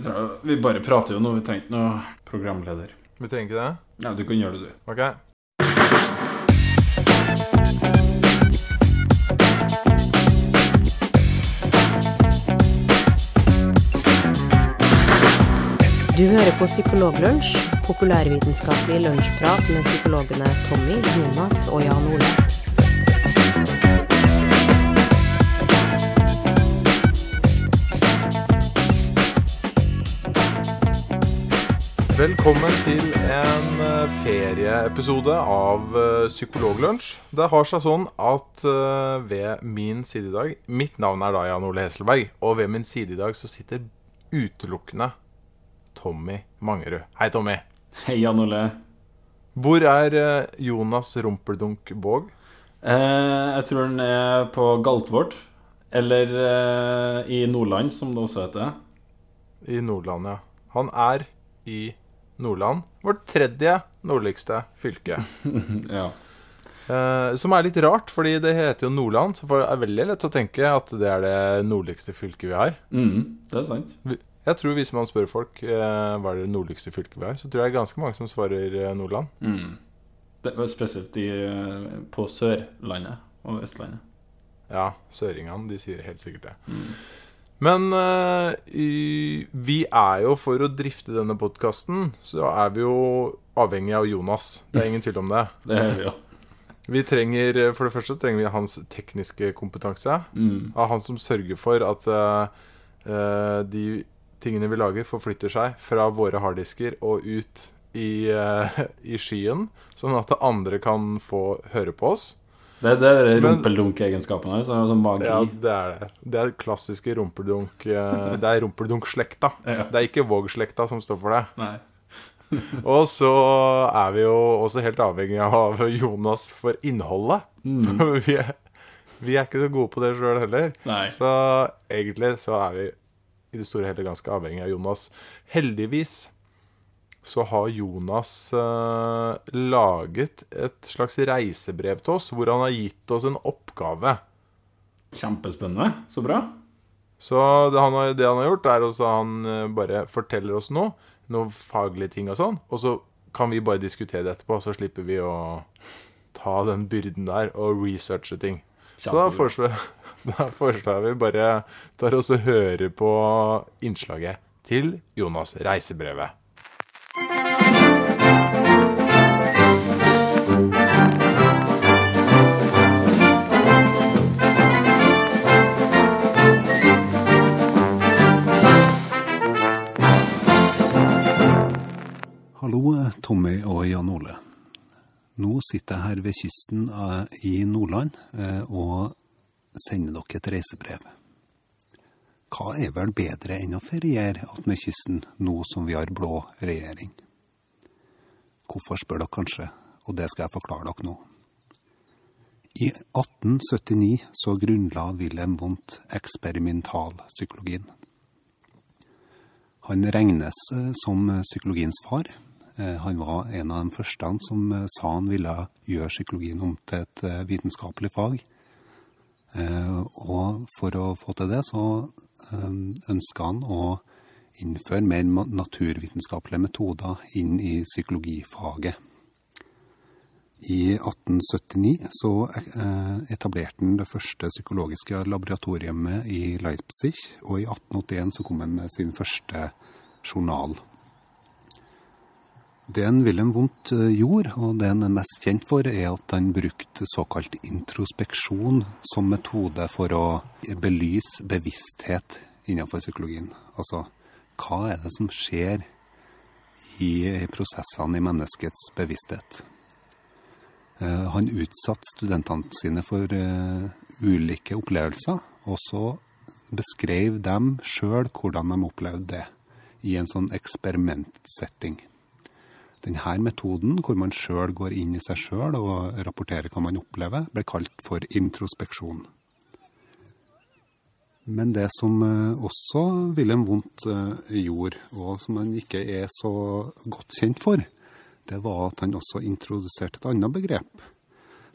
Vi, trenger, vi bare prater jo nå, vi trenger ikke noe programleder. Vi trenger ikke det? Nei, du kan gjøre det, du. Ok. Du hører på Psykologlunsj, populærvitenskapelig lunsjprat med psykologene Tommy, Jonas og Jan Ole. Velkommen til en eh, ferieepisode av eh, Psykologlunsj. Det har seg sånn at eh, ved min side i dag Mitt navn er da Jan Ole Hesselberg, og ved min side i dag så sitter utelukkende Tommy Mangerud. Hei, Tommy. Hei, Jan Ole. Hvor er Jonas Rumpeldunk Våg? Eh, jeg tror han er på Galtvort. Eller eh, i Nordland, som det også heter. I Nordland, ja. Han er i Nordland. Vårt tredje nordligste fylke. ja. Eh, som er litt rart, fordi det heter jo Nordland. Så det er veldig lett å tenke at det er det nordligste fylket vi har. Mm, det er sant. Jeg tror Hvis man spør folk eh, hva er det nordligste fylket vi har, så tror jeg det er ganske mange som svarer eh, Nordland. Mm. Det var spesielt i, eh, på Sørlandet og Østlandet. Ja, søringene de sier helt sikkert det. Mm. Men uh, vi er jo, for å drifte denne podkasten, så er vi jo avhengig av Jonas. Det er ingen tvil om det. Det er vi ja. Vi trenger, eh, For det første trenger vi hans tekniske kompetanse. Mm. Av han som sørger for at eh, de tingene vi lager, forflytter seg fra våre harddisker og ut i, uh, i skyen, sånn at andre kan få høre på oss. Det, det er Men- rumpeldunk-egenskapene hans. Sånn magi. Ja, det er det. Det er klassiske rumpeldunk eh, Det er rumpeldunk-slekta. Ja. Det er ikke Våg-slekta som står for det. Nei. Og så er vi jo også helt avhengig av Jonas for innholdet. Mm. vi er, vi er ikke så gode på det sjøl heller. Nei. Så egentlig så er vi i det store og hele ganske avhengig av Jonas. Heldigvis så har Jonas eh, laget et slags reisebrev til oss, hvor han har gitt oss en oppgave. Kjempespennende. Så bra. Så det han har, det han har gjort, er at han eh, bare forteller oss noe, noen faglige ting og sånn, og så kan vi bare diskutere det etterpå, så slipper vi å ta den byrden der og researche ting. Så da foreslår, da foreslår vi bare tar oss og hører på innslaget til Jonas Reisebrevet. Hallo, Tommy og Jan Ole. Nå sitter jeg her ved kysten eh, i Nordland eh, og sender dere et reisebrev. Hva er vel bedre enn å feriere attmed kysten nå som vi har blå regjering? Hvorfor spør dere kanskje, og det skal jeg forklare dere nå. I 1879 så grunnla Wilhelm Wundt eksperimentalpsykologien. Han regnes eh, som psykologiens far. Eh, Han var en av de første som eh, sa han ville gjøre psykologien om til et eh, vitenskapelig fag. Og for å få til det, så ønska han å innføre mer naturvitenskapelige metoder inn i psykologifaget. I 1879 så etablerte han det første psykologiske laboratoriet i Leipzig, og i 1881 så kom han med sin første journal. Det en Wilhelm Wundt eh, gjorde, og det han er mest kjent for, er at han brukte såkalt introspeksjon som metode for å belyse bevissthet innenfor psykologien. Altså, hva er det som skjer i prosessene i menneskets bevissthet? Eh, Han utsatte studentene sine for eh, ulike opplevelser, og så beskrev dem sjøl hvordan de opplevde det, i en sånn eksperimentsetting. Denne metoden, hvor man sjøl går inn i seg sjøl og rapporterer hva man opplever, ble kalt for introspeksjon. Men det som eh, også Wilhelm Wundt eh, gjorde, og som han ikke er så godt kjent for, det var at han også introduserte et annet begrep.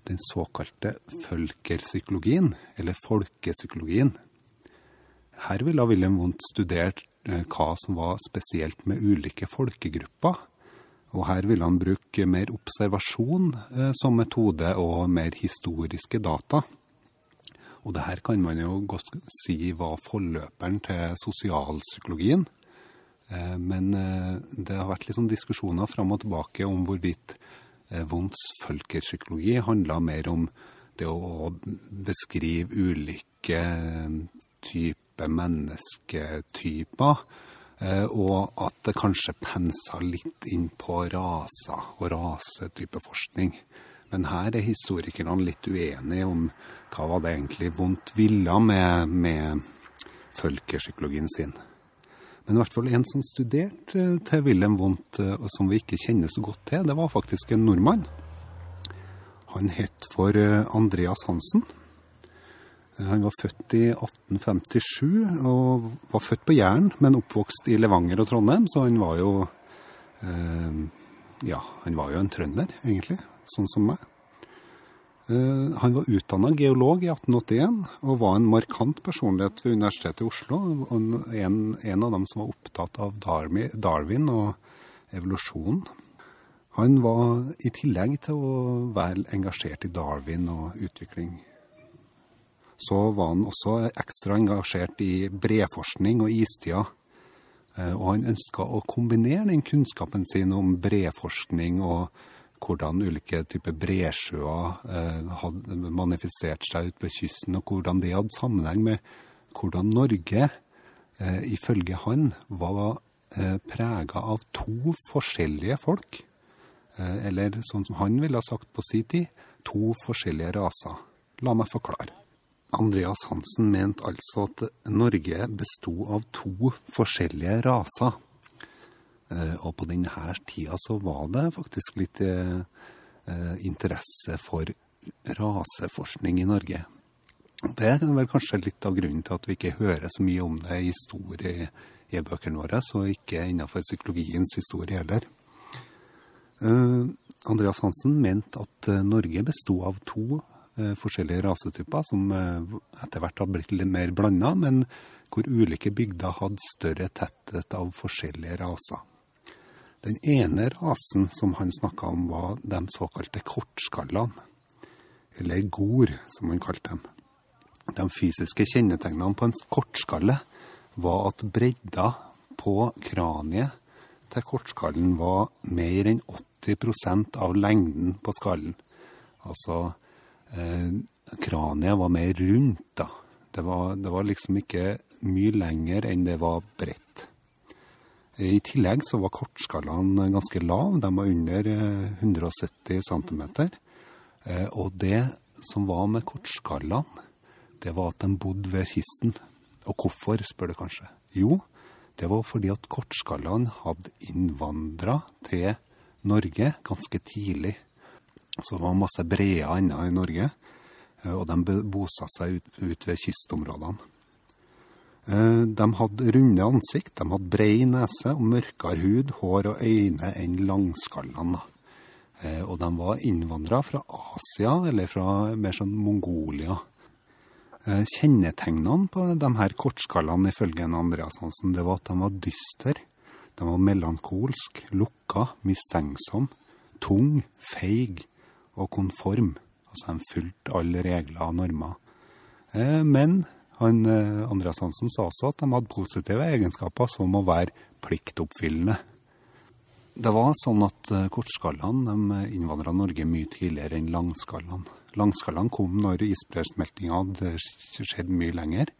Den såkalte følkerpsykologien, eller folkepsykologien. Her ville Wilhelm Wundt studert eh, hva som var spesielt med ulike folkegrupper. Og her vil han bruke mer observasjon eh, som metode og mer historiske data. Og det her kan man jo godt si var forløperen til sosialpsykologien. Eh, men eh, det har vært sånn diskusjoner fram og tilbake om hvorvidt eh, Wundts folkepsykologi handla mer om det å beskrive ulike eh, typer mennesketyper, eh, og at det kanskje pensa litt inn på raser og rasetype forskning. Men her er historikerne litt uenige om hva var det egentlig vondt ville med, med folkepsykologien sin. Men i hvert fall en som studerte eh, til Wilhelm Wundt, eh, som vi ikke kjenner så godt til, det var faktisk en nordmann. Han het for eh, Andreas Hansen. Han var født i 1857 og var født på Jæren, men oppvokst i Levanger og Trondheim, så han var jo eh, Ja, han var jo en trønder, egentlig, sånn som meg. Eh, han var utdanna geolog i 1881 og var en markant personlighet ved Universitetet i Oslo. En, en av dem som var opptatt av Darwin og evolusjon. Han var i tillegg til å være engasjert i Darwin og utvikling, så var han også ekstra engasjert i breforskning og istida. Eh, og han ønska å kombinere den kunnskapen sin om breforskning og hvordan ulike typer bresjøer eh, hadde manifestert seg ute ved kysten, og hvordan det hadde sammenheng med hvordan Norge, eh, ifølge han, var prega av to forskjellige folk. Eller sånn som han ville ha sagt på sin tid, to forskjellige raser. La meg forklare. Andreas Hansen mente altså at Norge besto av to forskjellige raser. Eh, og på denne tida så var det faktisk litt eh, eh, interesse for raseforskning i Norge. Det er vel kanskje litt av grunnen til at vi ikke hører så mye om det i historiebøkene våre, så ikke innenfor psykologiens historie heller. Andreas Hansen mente at Norge besto av to forskjellige rasetyper, som etter hvert hadde blitt litt mer blanda, men hvor ulike bygder hadde større tetthet av forskjellige raser. Den ene rasen som han snakka om, var de såkalte kortskallene, eller gor, som han kalte dem. De fysiske kjennetegnene på en kortskalle var at bredda på kraniet til kortskallen var mer enn 80% av lengden på skallen. Altså eh, kraniet var mer rundt, da. Det var, det var liksom ikke mye lenger enn det var bredt. I tillegg så var kortskallene ganske lave, de var under 170 eh, cm. Eh, og det som var med kortskallene, det var at de bodde ved kysten. Og hvorfor, spør du kanskje? Jo, det var fordi at kortskallene hadde innvandra til Norge ganske tidlig. Så det var masse breer ennå i Norge, eh, og de bosatte seg ut, ut ved kystområdene. Eh, de hadde runde ansikt, de hadde brei nese og mørkere hud, hår og øyne enn langskallene. Eh, og de var innvandra fra Asia, eller fra mer sånn Mongolia. Kjennetegnene på de her kortskallene ifølge Andreas Hansen, det var at de var dystre. De var melankolsk, lukka, mistenksom, tung, feig og konform. Altså de fulgte alle regler og normer. Men han, eh, Andreas Hansen sa også at de hadde positive egenskaper som å være pliktoppfyllende. Det var sånn at eh, kortskallene innvandra Norge mye tidligere enn langskallene. Langskallene kom når isbresmeltinga hadde skjedd mye lenger.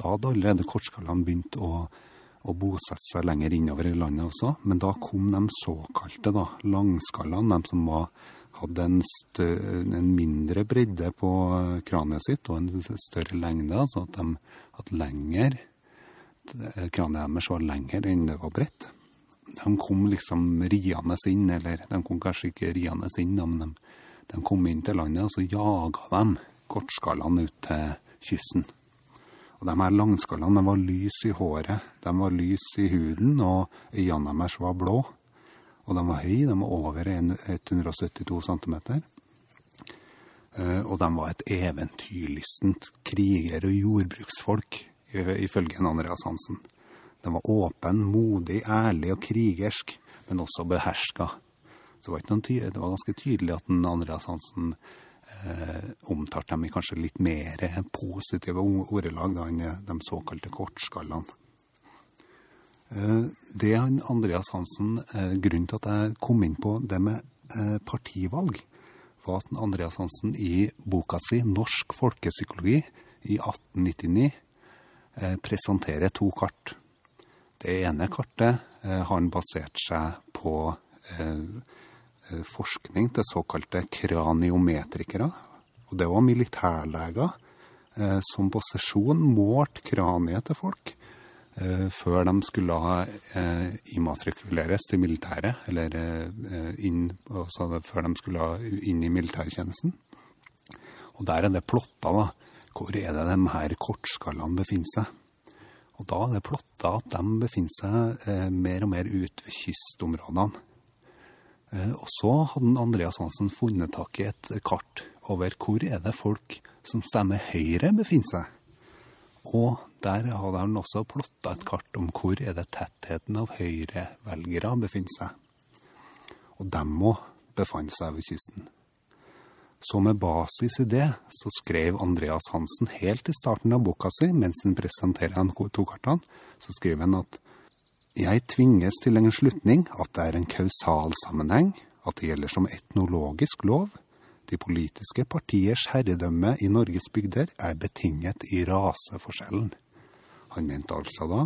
Da hadde allerede kortskallene begynt å, å, bosette seg lenger innover i landet også. Men da kom de såkalte da, langskallene, de som var hadde en, en, mindre bredde på kraniet sitt og en større lengde, altså at de hadde lenger Kraniet deres var lenger enn det var bredt. De kom liksom riende inn, eller de kom kanskje ikke riende inn, men de, de kom inn til landet, og så jaga de kortskallene ut til kysten. Og de her langskallene var lys i håret, de var lys i huden, og øynene deres var blå. Og de var høye, de var over 172 cm. Og de var et eventyrlystent kriger- og jordbruksfolk, ifølge Andreas Hansen. De var åpen, modig, ærlig og krigersk, men også beherska. Så det var, noen det var ganske tydelig at den Andreas Hansen eh, omtalte dem i kanskje litt mer positive ordelag enn de såkalte kortskallene. Eh, det han Andreas Hansen, eh, Grunnen til at jeg kom inn på det med eh, partivalg, var at Andreas Hansen i boka si 'Norsk folkepsykologi' i 1899 eh, presenterer to kart. Det ene kartet har han basert seg på forskning til såkalte kraniometrikere. Og det var militærleger som på sesjon målte kraniet til folk før de skulle eh, immatrikuleres til militæret, eller eh, inn, altså før de skulle inn i militærtjenesten. Og der er det plotta, da. Hvor er det de her kortskallene befinner seg? Og da er det plotta at de befinner seg eh, mer og mer ut ved kystområdene. Eh, og så hadde Andreas Hansen funnet tak i et kart over hvor er det folk som stemmer Høyre befinner seg. Og der hadde han også plotta et kart om hvor er det tettheten av Høyre-velgere befinner seg. Og dem òg befant seg ved kysten. Så med basis i det, så skrev Andreas Hansen helt i starten av boka si, mens han presenterer to kartene, så skriver han at jeg tvinges til en slutning at det er en kausal sammenheng, at det gjelder som etnologisk lov. De politiske partiers herredømme i Norges bygder er betinget i raseforskjellen. Han mente altså da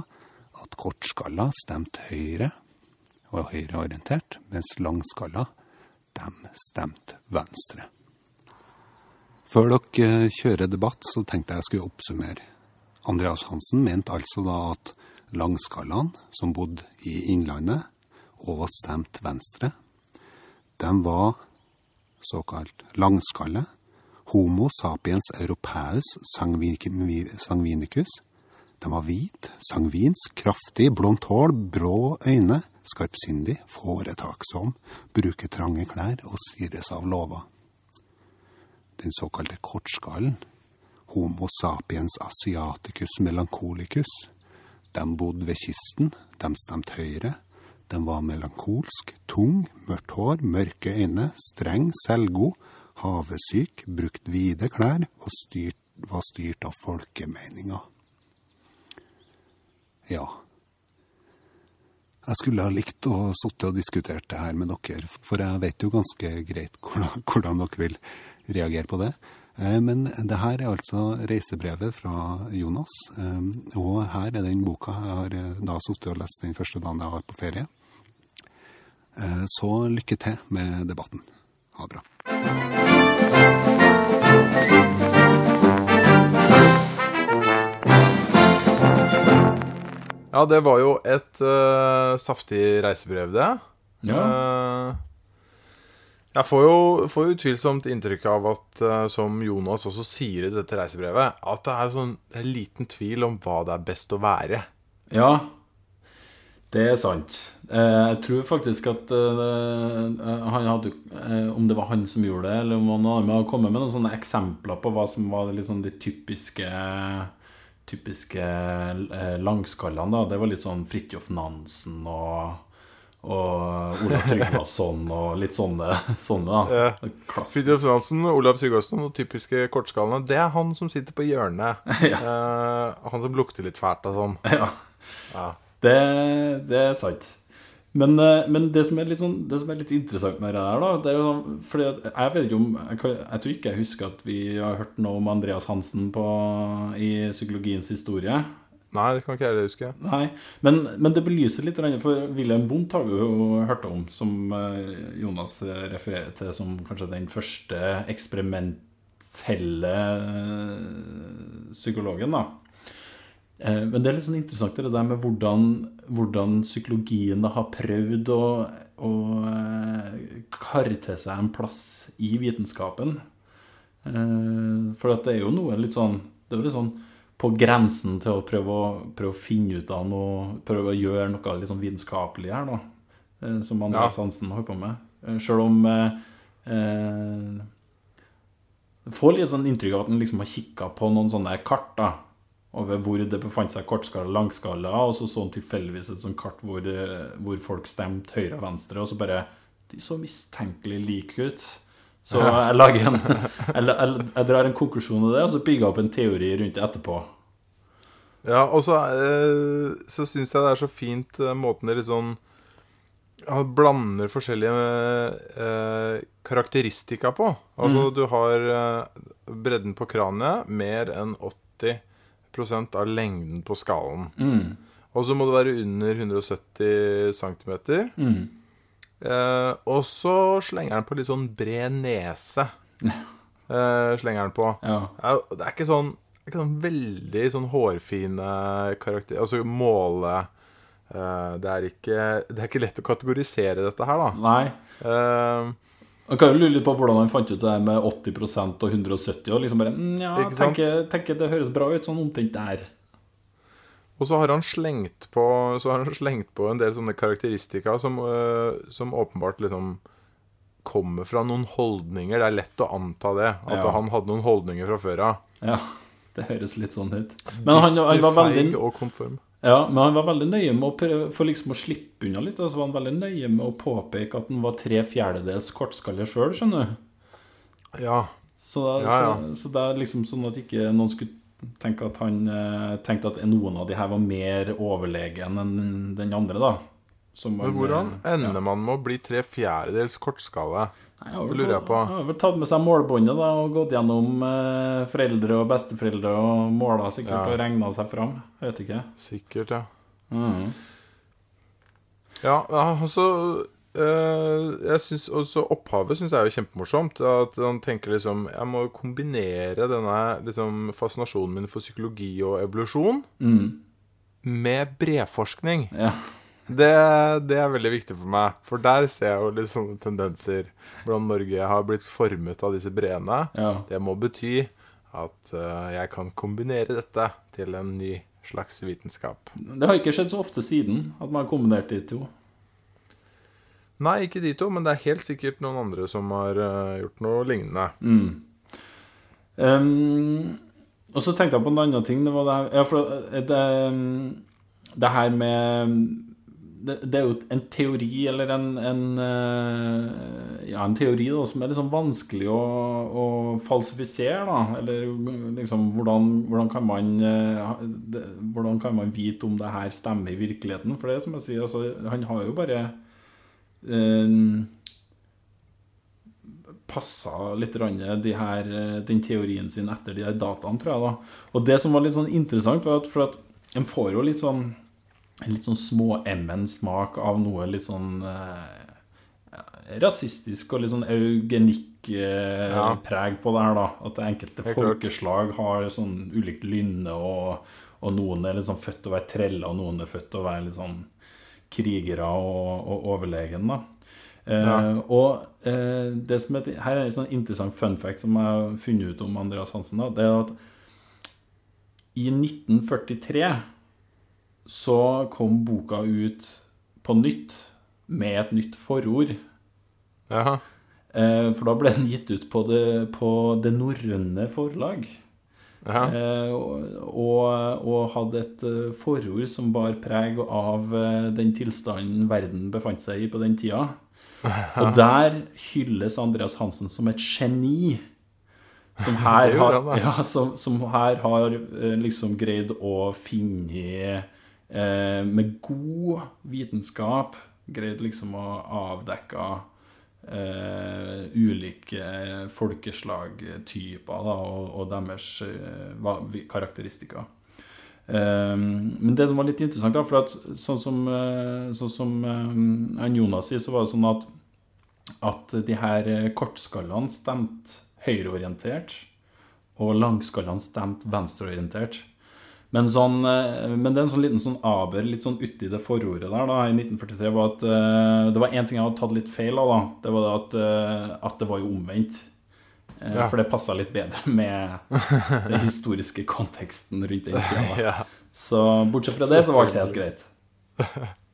at kortskalla stemte høyre og høyreorientert, mens langskalla, dem stemte venstre. Før dere eh, kjører debatt, så tenkte jeg jeg skulle oppsummere. Andreas Hansen mente altså da at langskallene, som bodde i Innlandet og var stemt venstre, de var såkalt langskalle, homo sapiens europaeus sangvi- sanguinicus. De var hvit, sangvinsk, kraftig, blondt hår, brå øyne, skarpsindig, foretaksom, bruker trange klær og styres av lover den såkalte kortskallen, Homo sapiens asiaticus melancolicus. De bodde ved kysten, de stemte Høyre. De var melankolsk, tung, mørkt hår, mørke øyne, streng, selvgod, havesyk, brukt vide klær og styrt, var styrt av folkemeninga. Ja. Jeg skulle ha likt å sitte og diskutert det her med dere, for jeg vet jo ganske greit hvordan, dere vil reagere på det. Eh, Men det her er altså reisebrevet fra Jonas, eh, og her er den boka jeg har eh, da sittet og lest den første dagen jeg var på ferie. Eh, Så lykke til med debatten. Ha det bra. Ja, det var jo et uh, saftig reisebrev, det. Ja. Uh, jeg får jo, får utvilsomt inntrykk av at, uh, som Jonas også sier i dette reisebrevet, at det er, sånn, det er liten tvil om hva det er best å være. Ja, det er sant. Eh, Jeg tror faktisk at eh, han hadde eh, Om det var han som gjorde det, eller om han hadde med å komme med noen sånne eksempler på hva som var sånn de typiske Typiske eh, langskallene. da Det var litt sånn Fridtjof Nansen og og Olav Tryggvason og litt sånne. sånne da. Ja. Fridtjof Nansen, Olav Tryggvason og typiske kortskallene, det er han som sitter på hjørnet. Eh, han som lukter litt fælt og sånn. Ja. Ja. Det, det er sant. Men, eh, men det, som sånn, det som er litt interessant med det der, da det er jo sånn, fordi Jeg vet ikke om jeg, jeg tror ikke jeg husker at vi har hørt noe om Andreas Hansen på, i psykologiens historie. Nei, det kan ikke jeg huske. Nei, men, men det belyser litt, for Wilhelm Wundt har vi jo hørt om, som eh, Jonas refererer til som kanskje den første eksperimentelle eh, psykologen. da. Eh, Men det er litt sånn interessant det der med hvordan, hvordan psykologien da har prøvd å, å eh, karre til seg en plass i vitenskapen. Eh, For at det er jo noe litt sånn Det er jo litt sånn på grensen til å prøve å, prøve å finne ut av noe Prøve å gjøre noe litt sånn vitenskapelig her, da. Som Andreas Ja. Hansen holder på med. Sjøl om eh, Får litt sånn inntrykk av at han liksom har kikka på noen sånne kart, da. Over hvor det befant seg kortskala og langskala, og så så han tilfeldigvis et sånt kart hvor, eh, hvor folk stemte høyre og venstre, og så bare De så mistenkelig like ut. Så jeg lager en jeg, jeg, jeg drar en konklusjon av det, og så bygger jeg opp en teori rundt det etterpå. Ja, og så, eh, så syns jeg det er så fint eh, måten det litt sånn Han blander forskjellige eh, karakteristika på. Altså du har eh, bredden på kraniet mer enn 80 av lengden på skallen. Mm. Og så må det være under 170 cm. Mm. Eh, og så slenger den på litt sånn bred nese. Eh, slenger den på. Ja. Det er ikke sånn, ikke sånn veldig sånn hårfine karakter... Altså måle eh, det, er ikke, det er ikke lett å kategorisere dette her, da. Nei. Man kan jo lure litt på hvordan han fant ut det med 80% og 170. Og liksom bare mm, Ja, tenker, tenker det høres bra ut, sånn omtrent der. og så har han slengt på Så har han slengt på en del sånne karakteristika som, øh, som åpenbart liksom kommer fra noen holdninger. Det er lett å anta det. At Ja. han hadde noen holdninger fra før av. Ja, det høres litt sånn ut. Men han, han var veldig og konform. Ja, men han var veldig nøye med å prøve, for liksom å slippe unna litt. Altså var han veldig nøye med å påpeke at han var tre fjerdedels kortskalle sjøl, skjønner du. Ja. Så, da, Ja, ja. Så, så det er liksom sånn at ikke noen skulle tenke at han eh, tenkte at noen av de her var mer overlegen enn den andre, da. Som Men hvordan eh, ender ja. man med å bli tre fjerdedels kortskalle? Nei, Det lurer jeg på. Har vel tatt med seg målbåndet da, og gått gjennom eh, foreldre og besteforeldre og måla sikkert Ja. og regna seg fram. Jeg vet ikke. Sikkert, ja. Mm. Ja, altså øh, Jeg synes også Opphavet syns jeg er kjempemorsomt. At han tenker liksom Jeg må kombinere denne liksom, fascinasjonen min for psykologi og evolusjon Mm. med brevforskning. Ja. Det, det er veldig viktig for meg. For der ser jeg jo litt sånne tendenser. Hvordan Norge har blitt formet av disse breene. ja. Det må bety at uh, jeg kan kombinere dette til en ny slags vitenskap. Det har ikke skjedd så ofte siden at man har kombinert de to. Nei, ikke de to, men det er helt sikkert noen andre som har uh, gjort noe lignende. Mm. Um, og så tenkte jeg på en annen ting. Det var det her, ja, for det, det her med det, er jo en teori, eller en, en eh, Ja, en teori da, som er sånn vanskelig å, å falsifisere, da. Eller liksom Hvordan, hvordan kan man eh, Hvordan kan man vite om det her stemmer i virkeligheten? For det er som jeg sier, altså, han har jo bare eh, passa litt de her, eh, den teorien sin etter de her dataene, tror jeg. da. Og det som var litt sånn interessant, var at for at en får jo litt sånn en litt sånn små-MN-smak av noe litt sånn eh, rasistisk og litt sånn eugenikk-preg Ja. på det her, da. At enkelte folkeslag har sånn ulikt lynne, og, og noen er liksom født til å være treller, og noen er født til å være litt sånn krigere og, og overlegen, da. Eh. Og eh, det som er, her er en sånn interessant fun fact som jeg har funnet ut om Andreas Hansen. Da, det er at i 1943 så kom boka ut på nytt med et nytt forord. Jaha. Eh, for da ble den gitt ut på Det, på det norrøne forlag. Eh, og, og, hadde et eh, forord som bar preg av eh, den tilstanden verden befant seg i på den tida. Og der hylles Andreas Hansen som et geni. Som her har, ja, som, som her har liksom greid å finne eh, Med god vitenskap greid liksom å avdekke eh, ulike folkeslagtyper da, og, og deres eh, karakteristikker. Eh, men det som var litt interessant, da, for at sånn som, eh, sånn som eh, Jonas sier, så var det sånn at, at de her kortskallene stemte høyreorientert, og langskallene stemte venstreorientert. Men, sånn, eh, men det er en sånn liten sånn aber litt sånn uti det forordet der da, i 1943 var at uh, Det var én ting jeg hadde tatt litt feil av. da, Det var det at, uh, at det var jo omvendt. Uh, Ja. For det passa litt bedre med den historiske konteksten rundt den tida. da. Ja. Så bortsett fra det, så var alt helt greit.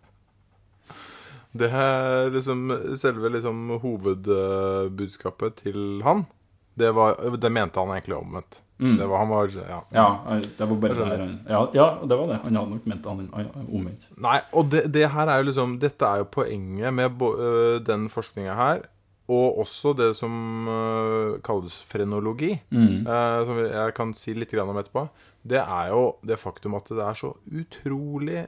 Det er liksom selve liksom hovedbudskapet til han. Det, var, det mente han egentlig omvendt. Mm. Det var, han var Ja. Ja, det var bare der ja, ja, det var det. Han hadde nok ment han omvendt. Nei, og det, det her er jo liksom Dette er jo poenget med øh, den forskninga her, og også det som øh, kalles frenologi, Mm. eh, som jeg kan si litt om etterpå. Det er jo det faktum at det er så utrolig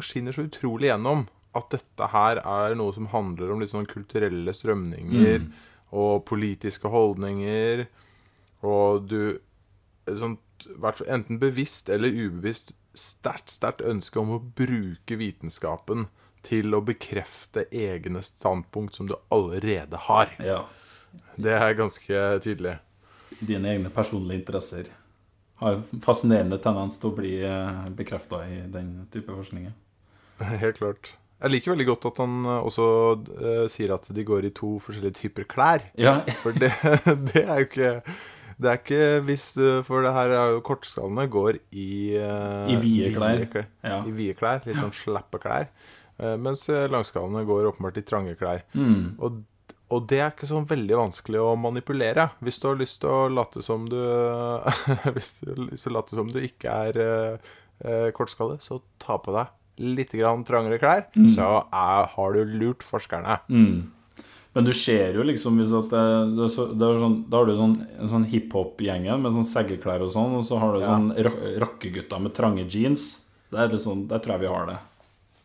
Skinner så utrolig gjennom at dette her er noe som handler om litt sånn kulturelle strømninger Mm. Og politiske holdninger, og du sånt, enten bevisst eller ubevisst sterkt, sterkt ønske om å bruke vitenskapen til å bekrefte egne standpunkt som du allerede har. Ja. Det er ganske tydelig. Dine egne personlige interesser har fascinerende tendens til å bli bekrefta i den type forskninger. Helt klart. Jeg liker veldig godt at han eh, også uh, sier at de går i to forskjellige typer klær. Ja, For det, det er jo ikke Det er ikke hvis eh, For det her er jo kortskallene går i uh, I vide klær. Ja. I vide klær. Litt sånn slappe klær. Uh, mens langskallene går åpenbart i trange klær. Mm. Og, og det er ikke sånn veldig vanskelig å manipulere. Hvis du har lyst til å late som du Hvis du har lyst til å late som du ikke er eh, kortskalle, så ta på deg litt trangere klær, så er, har du lurt forskerne. Mm. Men du ser jo liksom hvis at det, det er så, det er sånn, Da har du sånn, en sånn hiphop-gjengen med sånn seggeklær og sånn, og så har du Ja. sånn ro- rockegutter med trange jeans. Det er sånn, Der tror jeg vi har det.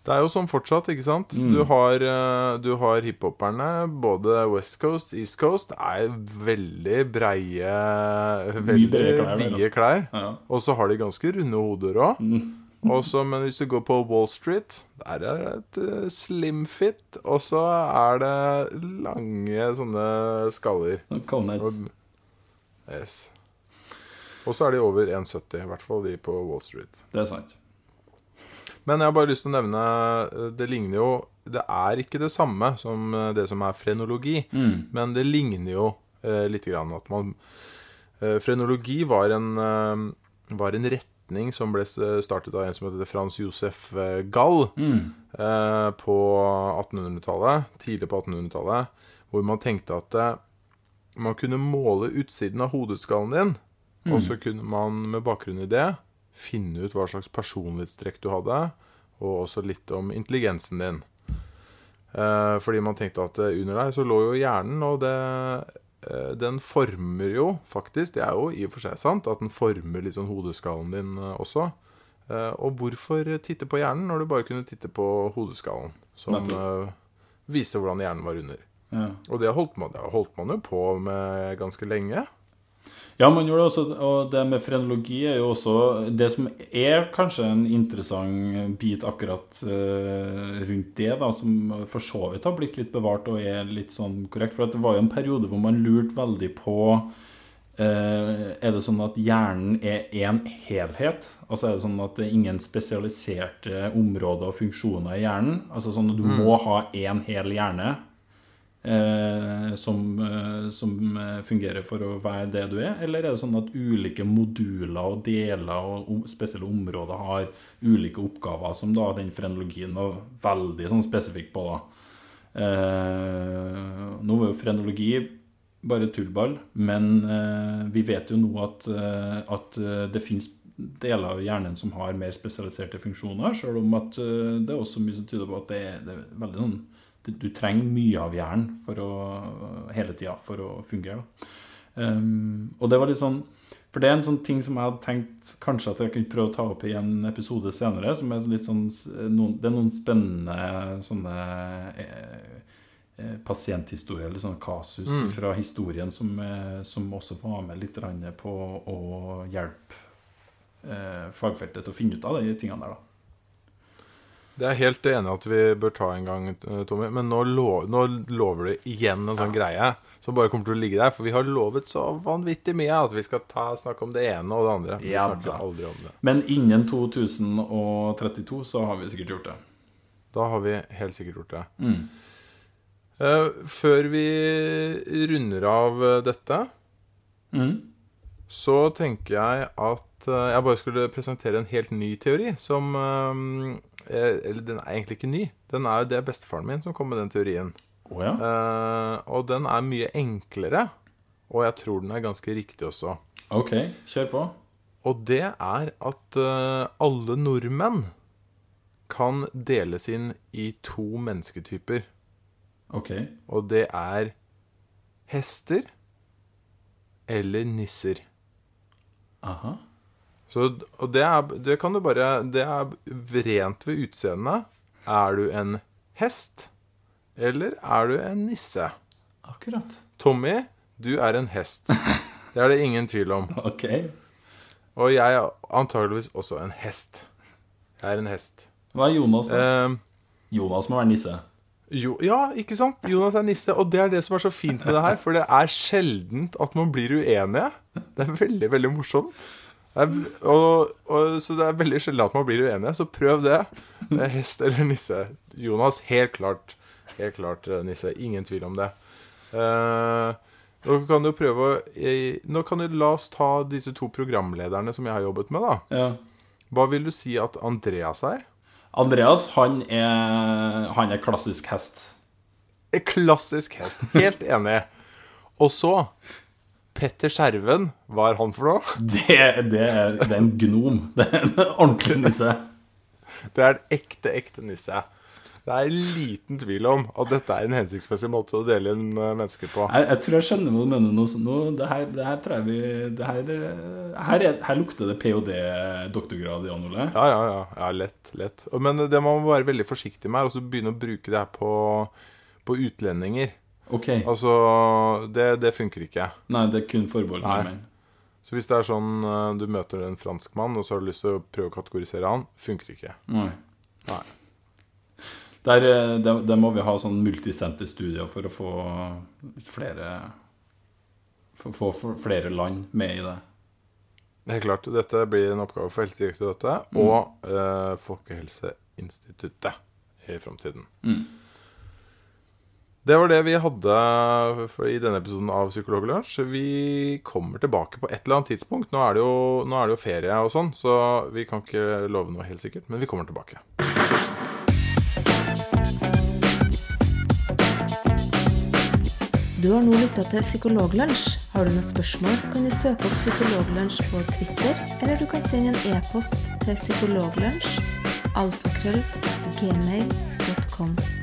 Det er jo sånn fortsatt, ikke sant? Mm. Du har, eh, du har hiphoperne, både West Coast, East Coast, er veldig breie Veldig klær, vide altså. klær. Ja. Og så har de ganske runde hoder òg. Mm. Men hvis du går på Wall Street, der er det et eh, slim fit, og så er det lange sånne skaller. Coneheads. Yes. og så er de over 1,70, i hvert fall de på Wall Street. Det er sant. Men jeg har bare lyst til å nevne eh, Det ligner jo Det er ikke det samme som eh, det som er frenologi, Mm. men det ligner jo eh, litt grann at man eh, Frenologi var en, eh, var en retning som ble startet av en som heter Frans Josef eh, Gall Mm. eh, på 1800-tallet, tidlig på 1800-tallet, hvor man tenkte at eh, man kunne måle utsiden av hodeskallen din, og så kunne man med bakgrunn i det finne ut hva slags personlighetstrekk du hadde, og også litt om intelligensen din. Eh, fordi man tenkte at under der så lå jo hjernen, og det, den former jo faktisk Det er jo i og for seg sant at den former litt sånn hodeskallen din eh, også. Eh, og hvorfor titte på hjernen når du bare kunne titte på hodeskallen, som eh, viste hvordan hjernen var under? Ja. Og det holdt man, det holdt man jo på med ganske lenge. Ja, man gjør det også, og det med frenologi er jo også Det som er kanskje en interessant bit akkurat eh, rundt det, da, som for så vidt har blitt litt bevart og er litt sånn korrekt. For at det var jo en periode hvor man lurte veldig på Uh, Er det sånn at hjernen er én helhet? Altså er det sånn at det er ingen spesialiserte områder og funksjoner i hjernen? Altså sånn at du må ha én hel hjerne som, eh, som eh, fungerer for å være det du er? Eller er det sånn at ulike moduler og deler og spesielle områder har ulike oppgaver, som da den frenologien var veldig sånn spesifikk på? da? Eh, nå var jo frenologi bare tullball, men eh, vi vet jo nå at, eh, at eh, det finnes deler av hjernen som har mer spesialiserte funksjoner, selv om at eh, det er også mye som tyder på at det er, det er veldig sånn Du trenger mye av hjernen for å, hele tida for å fungere. Um, og det var litt sånn For det er en sånn ting som jeg hadde tenkt kanskje at jeg kunne prøve å ta opp i en episode senere. Som er litt sånn noen, Det er noen spennende sånne eh, eh, pasienthistorier, eller sånne kasus Mm. fra historien som, eh, som også var med litt på å hjelpe eh, fagfeltet til å finne ut av de tingene der. da Det er helt enig at vi bør ta en gang, eh, Tommy. Men nå, lo nå lover du igjen en sånn greie som bare kommer til å ligge der. For vi har lovet så vanvittig mye at vi skal ta, snakke om det ene og det andre. Vi Ja snakker da. aldri om det. Men innen 2032 så har vi sikkert gjort det. Da har vi helt sikkert gjort det. Mm. Uh, før vi runder av eh, dette, Mm. så tenker jeg at jeg bare skulle presentere en helt ny teori som eh, Eller den er egentlig ikke ny. Den er jo det er bestefaren min som kom med den teorien. Oh, ja. Eh, og den er mye enklere og jeg tror den er ganske riktig også. Ok, kjør på. Og det er at eh, alle nordmenn kan deles inn i to mennesketyper. Ok. Og det er hester eller nisser. Aha. Så, og det er, det kan du bare Det er rent ved utseendet. Er du en hest, eller er du en nisse? Akkurat. Tommy, du er en hest. Det er det ingen tvil om. Ok. Og jeg er antageligvis også en hest. Jeg er en hest. Hva er Jonas, da? Eh, Jonas må være nisse. jo, ja, ikke sant? Jonas er nisse. Og det er det som er så fint med det her. For det er sjeldent at man blir uenige. Det er veldig, veldig morsomt. Er, og, og, så det er veldig sjelden at man blir uenige. Så prøv det. Eh, Hest eller nisse. Jonas, helt klart. Helt klart eh, nisse. Ingen tvil om det. Uh, nå kan du prøve å jeg, Nå kan du La oss ta disse to programlederne som jeg har jobbet med. da Ja. Hva vil du si at Andreas er? Andreas, han er, han er klassisk hest. Klassisk hest. Helt enig. Og så Petter Skjerven, hva er han for noe? Det, det, er, det er en gnom. Det er en ordentlig nisse. Det er en ekte, ekte nisse. Det er liten tvil om at dette er en hensiktsmessig måte å dele inn eh, mennesker på. Jeg, jeg tror jeg skjønner hva du mener nå. nå det, her, det her tror jeg vi det her, her, er, her lukter det ph.d.-doktorgrad, Jan Ole. Ja, ja, ja. ja lett. lett. Men det man må være veldig forsiktig med, er å begynne å bruke det her på, på utlendinger. Ok. Altså, det, det funker ikke. Nei, det er kun forbeholdt menn. Så hvis det er sånn eh, du møter en franskmann, og så har du lyst til å prøve å kategorisere han, funker ikke. Nei. Nei. Der, eh, der, der må vi ha sånn multisenterstudier for å få flere for, få for flere land med i det. Helt klart. Dette blir en oppgave for Helsedirektoratet og eh, Folkehelseinstituttet i framtiden. Mm. Det var det vi hadde i denne episoden av Psykologlunsj. Vi kommer tilbake på et eller annet tidspunkt. Nå er det jo, er det jo ferie og sånn, så vi kan ikke love noe helt sikkert, men vi kommer tilbake. Du har nå lytta til Psykologlunsj. Har du noen spørsmål, kan du søke opp Psykologlunsj på Twitter, eller du kan sende en e-post til psykologlunsj alfakrøll gmail.com.